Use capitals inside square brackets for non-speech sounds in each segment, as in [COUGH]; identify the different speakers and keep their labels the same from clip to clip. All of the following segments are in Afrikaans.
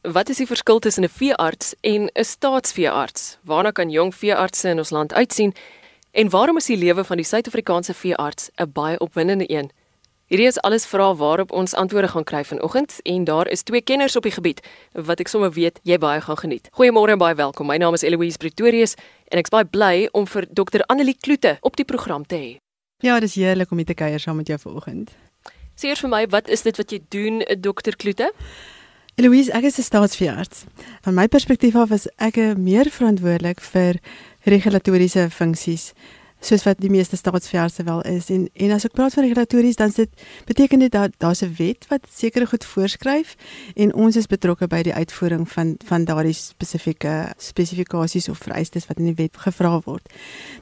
Speaker 1: Wat is die verskil tussen 'n veearts en 'n staatsveearts? Waarna kan jong veeartse in ons land uitsien? En waarom is die lewe van die Suid-Afrikaanse veearts 'n baie opwindende een? Hierdie is alles vrae waarop ons antwoorde gaan kry vanoggend en daar is twee kenners op die gebied wat ek sommer weet jy baie gaan geniet. Goeiemôre en baie welkom. My naam is Eloise Pretorius en ek's baie bly om vir Dr. Annelie Kloete op die program te hê.
Speaker 2: Ja, dis heerlik om hier te kuier saam met jou vanoggend.
Speaker 1: Sê eers vir my, wat is dit wat jy doen, Dr. Kloete?
Speaker 2: Eloise, ek is 'n staatsveearts. Van my perspektief af is ek meer verantwoordelik vir regulatoriese funksies soos wat die meeste staatsveeartse wel is en en as ek praat van regulatories dan sit beteken dit dat daar's 'n wet wat sekere goed voorskryf en ons is betrokke by die uitvoering van van daardie spesifieke spesifikasies of vereistes wat in die wet gevra word.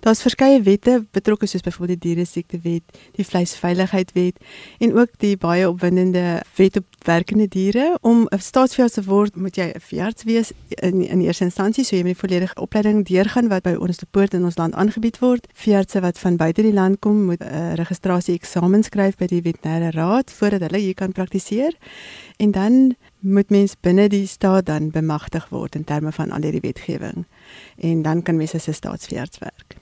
Speaker 2: Daar's verskeie wette betrokke soos byvoorbeeld die diere siektewet, die vleisveiligheidwet en ook die baie opwindende wet op werkende diere. Om 'n staatsveearts te word, moet jy 'n veearts wees in in eerste instansie, so jy moet die volledige opleiding deurgaan wat by ons te poort in ons land aangebied word veeartse wat van buite die land kom moet 'n uh, registrasie eksamen skryf by die veterinêre raad voordat hulle hier kan praktiseer. En dan moet mens binne die staat dan bemagtig word in terme van al hierdie wetgewing. En dan kan mens as 'n staatsveearts werk.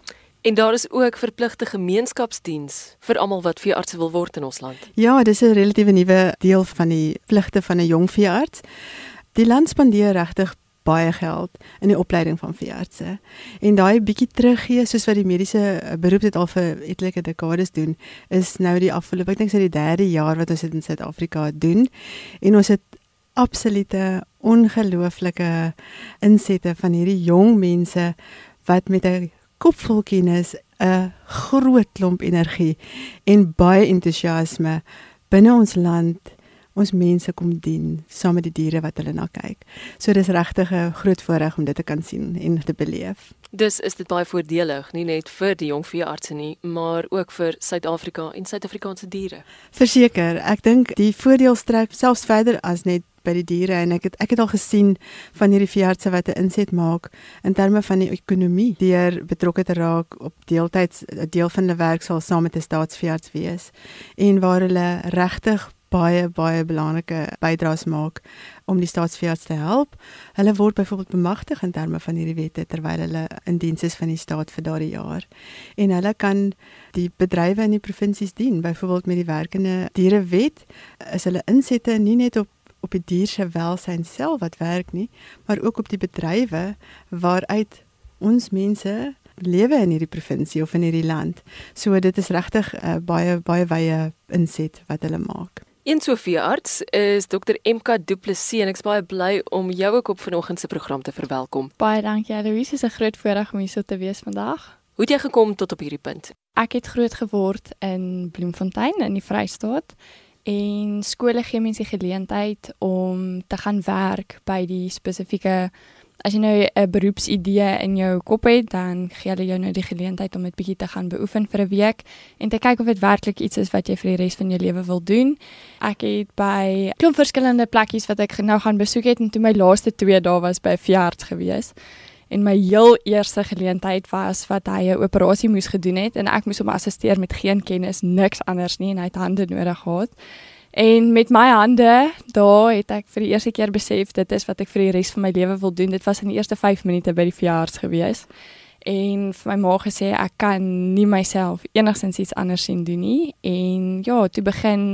Speaker 1: En daar is ook verpligte gemeenskapsdiens vir almal wat veeartse wil word in ons land.
Speaker 2: Ja, dis 'n relatiewe nuwe deel van die pligte van 'n jong veearts. Die land spandeer regtig baie geld in die opleiding van veeartse. En daai bietjie teruggee soos wat die mediese beroep dit al vir etlike dekades doen, is nou die afgelope ek dink sy die derde jaar wat ons dit in Suid-Afrika doen. En ons het absolute ongelooflike insette van hierdie jong mense wat met 'n kop vol kennis, 'n groot klomp energie en baie entoesiasme binne ons land ons mense kom dien saam met die diere wat hulle na kyk. So dis regtig 'n groot voorreg om dit te kan sien en te beleef.
Speaker 1: Dus is dit baie voordelig, nie net vir die jong veeartse nie, maar ook vir Suid-Afrika en Suid-Afrikaanse diere.
Speaker 2: Verseker, ek dink die voordeel strek selfs verder as net by die diere en ek het ek het al gesien van hierdie veeartse wat 'n inset maak in terme van die ekonomie deur betrokke te raak op deeltyds 'n deel van hulle werk sal saam met 'n staatsveearts wees en waar hulle regtig baie baie belangrike bydraes maak om die staatsveearts te help. Hulle word byvoorbeeld bemagtig in terme van hierdie wette terwyl hulle in diens is van die staat vir daardie jaar. En hulle kan die bedrywe in die provinsies dien, byvoorbeeld met die werkende dierewet is hulle insette nie net op op die dier se welsyn self wat werk nie, maar ook op die bedrywe waaruit ons mense lewe in hierdie provinsie of in hierdie land. So dit is regtig uh, baie baie wye inset wat hulle maak.
Speaker 1: Een Sofie arts is Dr MK Du Plessis en ek's baie bly om jou ook op vanoggend se program te verwelkom.
Speaker 3: Baie dankie Louise, is 'n groot voorreg om hier so te wees vandag.
Speaker 1: Hoe het jy gekom tot op hierdie punt?
Speaker 3: Ek het groot geword in Bloemfontein in die Vrystaat en skole gee mense die geleentheid om te gaan werk by die spesifieke as jy nou 'n beroepsidee in jou kop het, dan gee hulle jou nou die geleentheid om dit bietjie te gaan beoefen vir 'n week en te kyk of dit werklik iets is wat jy vir die res van jou lewe wil doen. Ek het by klomp verskillende plekkies wat ek nou gaan besoek het en toe my laaste 2 dae was by 'n veearts gewees. En my heel eerste geleentheid was wat hy 'n operasie moes gedoen het en ek moes hom assisteer met geen kennis, niks anders nie en hy het hande nodig gehad. En met my hande, daar het ek vir die eerste keer besef dit is wat ek vir die res van my lewe wil doen. Dit was in die eerste 5 minute by die verjaarsdag gewees. En vir my ma gesê ek kan nie myself enigsins iets anders sien doen nie. En ja, toe begin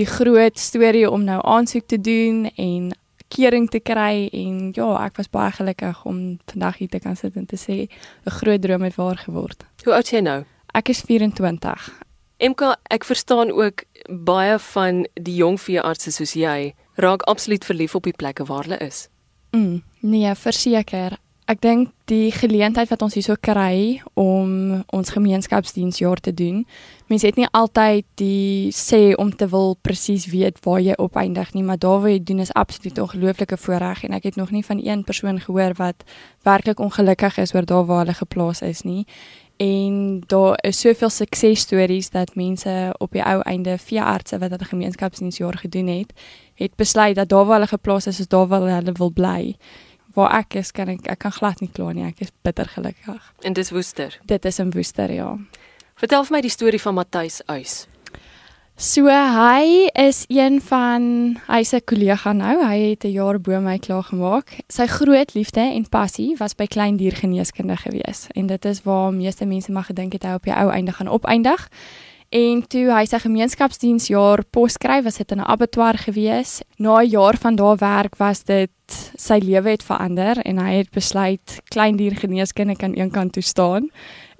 Speaker 3: die groot storie om nou aansoek te doen en kering te kry en ja, ek was baie gelukkig om vandag hier te kan sit en te sê 'n groot droom het waar geword.
Speaker 1: Hoe oud is jy nou?
Speaker 3: Ek is 24.
Speaker 1: MK, ek verstaan ook baie van die jong veeartse soos jy raak absoluut verlief op die plekke waar hulle is.
Speaker 3: Mm, nee, verseker. Ek dink die geleentheid wat ons hierso kry om ons gemeenskapsdiensjaar te doen. Mense het nie altyd die sê om te wil presies weet waar jy opeindig nie, maar daar waar jy doen is absoluut 'n ongelooflike voorreg en ek het nog nie van een persoon gehoor wat werklik ongelukkig is oor daar waar hulle geplaas is nie en daar is soveel suksesstories dat mense op die ou einde veeartse wat hulle gemeenskapsdiensjaar gedoen het, het besluit dat daar waar hulle geplaas is, is daar waar hulle wil bly. Waar ek is, kan ek ek kan glad nie kla nie. Ek is bitter gelukkig.
Speaker 1: En dis Woester.
Speaker 3: Dit is in Woester, ja.
Speaker 1: Vertel vir my die storie van Matthys Uys.
Speaker 3: So hy is een van hy's 'n kollega nou. Hy het 'n jaar bo my klaar gemaak. Sy groot liefde en passie was by klein diergeneeskunde gewees en dit is waar meeste mense maar gedink het hy op die ou einde gaan opeindig. En toe hy sy gemeenskapsdiensjaar poskry, was dit in 'n abattoir gewees. Na 'n jaar van daar werk was dit sy lewe het verander en hy het besluit klein diergeneeskunde kan eenkant toe staan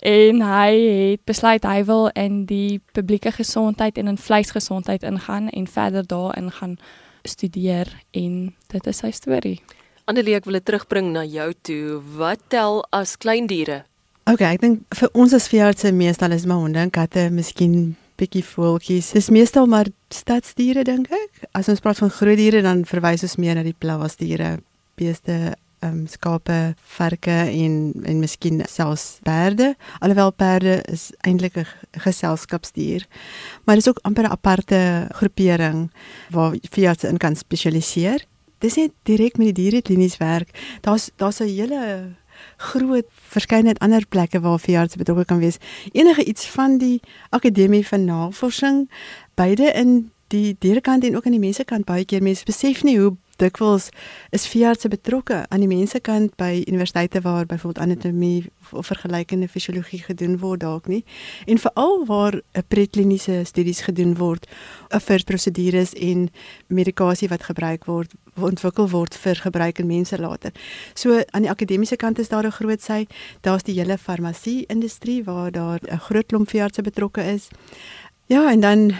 Speaker 3: en hy het besluit hy wil in die publieke gesondheid en in vleisgesondheid ingaan en verder daarin gaan studeer en dit is sy storie.
Speaker 1: Annelie, ek wil dit terugbring na jou toe. Wat tel as klein diere?
Speaker 2: OK, ek dink vir ons as veeartse meestal is maar honde en katte, miskien bietjie voeltjies. Dis meestal maar stadsdiere dink ek. As ons praat van groot diere dan verwys ons meer na die plaasdiere, beeste, um, skape, varke en en miskien selfs perde. Alhoewel perde is eintlik 'n geselskapsdier. Maar dis ook amper 'n aparte groepering waar veeartse in kan spesialiseer. Dis nie direk met die diereklinies werk. Daar's daar's 'n hele groot verskeidenheid ander plekke waar veeartse betrokke kan wees. Enige iets van die akademie van navorsing beide in die dierkant en ook aan die mensekant baie keer mense besef nie hoe dikwels is veeartse betrokke aan die mensekant by universiteite waar byvoorbeeld anatomie of vergelykende fisiologie gedoen word dalk nie en veral waar 'n prekliniese studies gedoen word vir prosedures en medikasie wat gebruik word ontwikkel word vir gebruik in mense later. So aan die akademiese kant is daar 'n groot sy, daar's die hele farmasie industrie waar daar 'n groot klomp veeartse betrokke is. Ja, en dan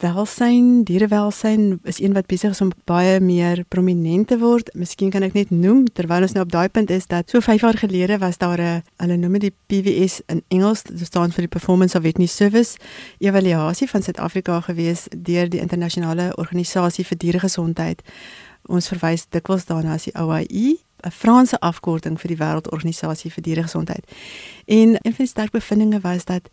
Speaker 2: welsyn, dierewelsyn is een wat besig is om baie meer prominent te word. Miskien kan ek net noem terwyl ons nou op daai punt is dat so 5 jaar gelede was daar 'n hulle noem dit die PWS in Engels, dit staan vir die Performance of Veterinary Service evaluasie van Suid-Afrika gewees deur die internasionale organisasie vir dieregesondheid. Ons verwys dikwels daarna as die OIE 'n Franse afkorting vir die Wêreldorganisasie vir Dieregesondheid. En een van die sterk bevindinge was dat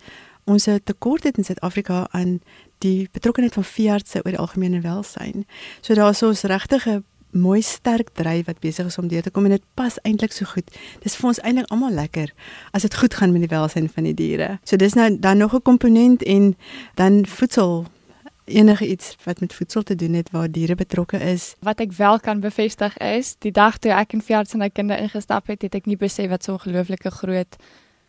Speaker 2: ons 'n tekort het in Suid-Afrika aan die betrokkeheid van veeartse oor die algemene welsyn. So daar's ons regtig 'n mooi sterk dryf wat besig is om deur te kom en dit pas eintlik so goed. Dis vir ons eintlik almal lekker as dit goed gaan met die welsyn van die diere. So dis nou dan nog 'n komponent en dan voedsel enige iets wat met voedsel te doen het waar diere betrokke is.
Speaker 3: Wat ek wel kan bevestig is, die dag toe ek in veearts en my kinders ingestap het, het ek nie besef wat so 'n ongelooflike groot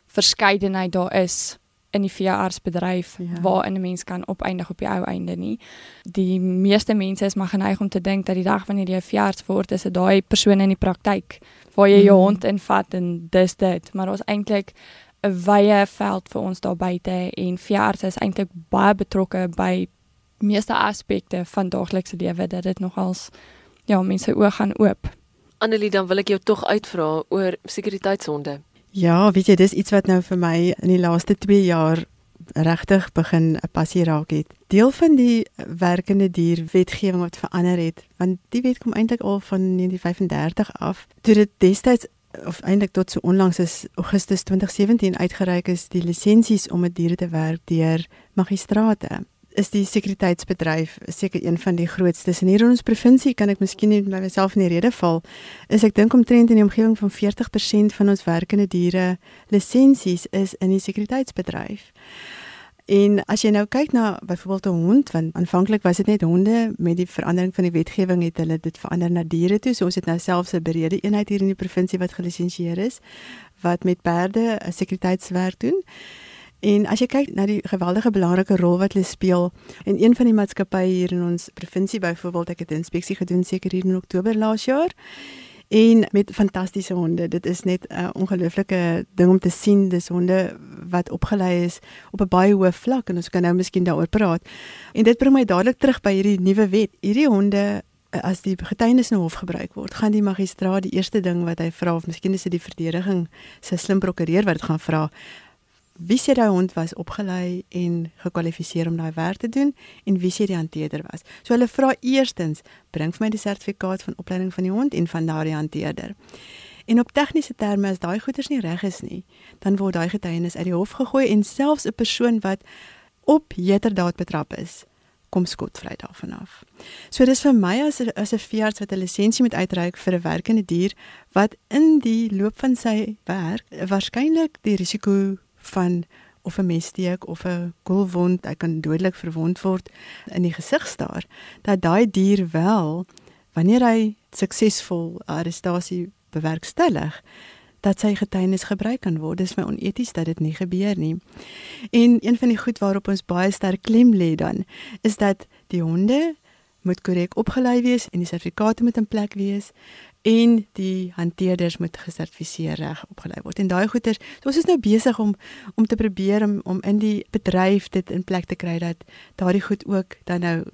Speaker 3: verskeidenheid daar is in die veeartsbedryf ja. waar 'n mens kan opeindig op die ou einde nie. Die meeste mense is maar geneig om te dink dat die dag wanneer jy 'n veearts word, is dit daai persoon in die praktyk waar jy jou mm. hond invat en dis dit, maar ons eintlik 'n wye veld vir ons daar buite en veearts is eintlik baie betrokke by meeste aspekte van daaglikse lewe dat dit nogals ja, mense oë gaan oop.
Speaker 1: Annelie, dan wil ek jou tog uitvra oor sekuriteitshonde.
Speaker 2: Ja, weet jy, dis iets wat nou vir my in die laaste 2 jaar regtig begin 'n passie raak het. Deel van die werkende dier wetgewing wat verander het, want die wet kom eintlik al van 1935 af. Toe dit destyds of eintlik tot so onlangs is Augustus 2017 uitgereik is die lisensies om met diere te werk deur magistrate is die sekuriteitsbedryf seker een van die grootstes in hier in ons provinsie kan ek miskien net by myself in die rede val is ek dink omtrent in die omgewing van 40% van ons werkende diere lisensies is in die sekuriteitsbedryf. En as jy nou kyk na byvoorbeeld 'n hond, want aanvanklik was dit net honde met die verandering van die wetgewing het hulle dit verander na diere toe. So ons het nou selfs 'n berede eenheid hier in die provinsie wat gelisensieer is wat met perde 'n sekuriteitswerk doen. En as jy kyk na die geweldige belangrike rol wat hulle speel en een van die maatskappye hier in ons provinsie byvoorbeeld ek het 'n inspeksie gedoen seker hier in Oktober laas jaar en met fantastiese honde. Dit is net 'n ongelooflike ding om te sien dis honde wat opgelei is op 'n baie hoë vlak en ons kan nou miskien daaroor praat. En dit bring my dadelik terug by hierdie nuwe wet. Hierdie honde as die getuienis in hof gebruik word, gaan die magistraat die eerste ding wat hy vra of miskien is dit die verdediging se slim prokureur wat dit gaan vra wie se daai hond was opgelei en gekwalifiseer om daai werk te doen en wie se die hanteerder was. So hulle vra eerstens, bring vir my die sertifikaat van opleiding van die hond en van daardie hanteerder. En op tegniese terme as daai goeders nie reg is nie, dan word daai getuienis uit die hof gegooi en selfs 'n persoon wat op heterdaad betrap is, kom skotvry daarvan af. So dis vir my as 'n as 'n veearts wat 'n lisensie moet uitreik vir 'n werkende dier wat in die loop van sy werk waarskynlik die risiko van of 'n messteek of 'n koelwond, hy kan dodelik verwond word in die gesig staar, dat daai dier wel wanneer hy suksesvol arrestasie bewerkstellig, dat sy getuienis gebruik kan word. Dis my oneties dat dit nie gebeur nie. En een van die goed waarop ons baie sterk klem lê dan, is dat die honde moet korrek opgelei wees en die sertifikate moet in plek wees en die hanteerders moet gesertifiseer reg opgelei word. En daai goeters, so ons is nou besig om om te probeer om om in die bedryf dit in plek te kry dat daardie goed ook dan nou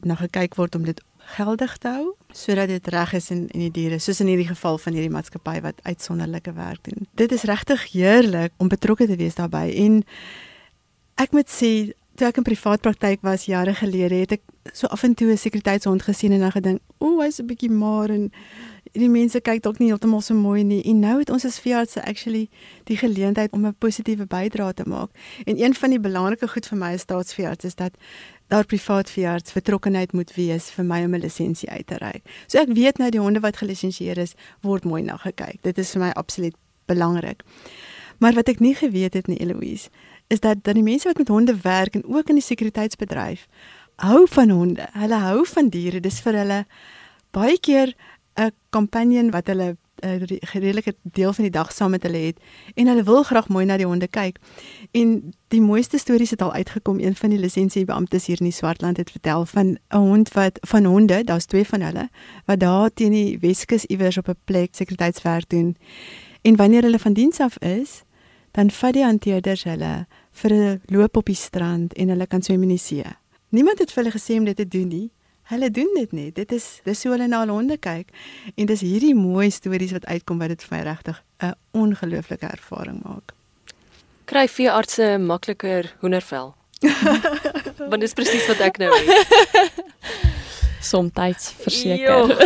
Speaker 2: na gekyk word om dit geldig te hou sodat dit reg is in in die diere soos in hierdie geval van hierdie maatskappy wat uitsonderlike werk doen. Dit is regtig heerlik om betrokke te wees daarbey en ek moet sê toe ek in privaat praktyk was jare gelede het ek so af en toe 'n sekuriteitshond gesien en dan gedink, "O, hy's 'n bietjie maar en die mense kyk dalk nie heeltemal so mooi nie." En nou het ons as veeartse actually die geleentheid om 'n positiewe bydrae te maak. En een van die belangrike goed vir my as staatsveearts is dat daar privaat veearts betrokkenheid moet wees vir my om 'n lisensie uit te ry. So ek weet nou die honde wat gelisensieer is, word mooi na gekyk. Dit is vir my absoluut belangrik. Maar wat ek nie geweet het nie, Eloise, is dat dan die mense wat met honde werk en ook in die sekuriteitsbedryf hou van honde. Hulle hou van diere. Dis vir hulle baie keer 'n companion wat hulle 'n redelike deel van die dag saam met hulle het en hulle wil graag mooi na die honde kyk. En die mooiste stories het al uitgekom. Een van die lisensiebeamptes hier in die Swartland het vertel van 'n hond wat van honde, daar's twee van hulle, wat daar teen die Weskus iewers op 'n plek sekuriteitswerk doen. En wanneer hulle van diens af is, dan vat die hanteerders hulle vir 'n loop op die strand en hulle kan swem in die see. Niemand het vir hulle gesê om dit te doen nie. Hulle doen dit net. Dit is dis hoe hulle na hulle honde kyk en dis hierdie mooi stories wat uitkom wat dit vir my regtig 'n ongelooflike ervaring maak.
Speaker 1: Kry veeartse makliker hoendervel? [LAUGHS] Want dis presies wat ek nou het. [LAUGHS]
Speaker 3: Somtyds verseker.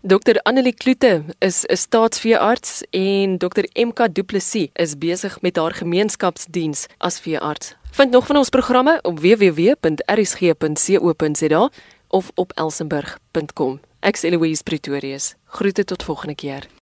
Speaker 1: Dr Annelie Kloete is 'n staatsveearts en Dr MK Du Plessis is besig met haar gemeenskapsdiens as veearts. Vind nog van ons programme op www.rsg.co.za of op elsenburg.com. Ek is Eloise Pretorius. Groete tot volgende keer.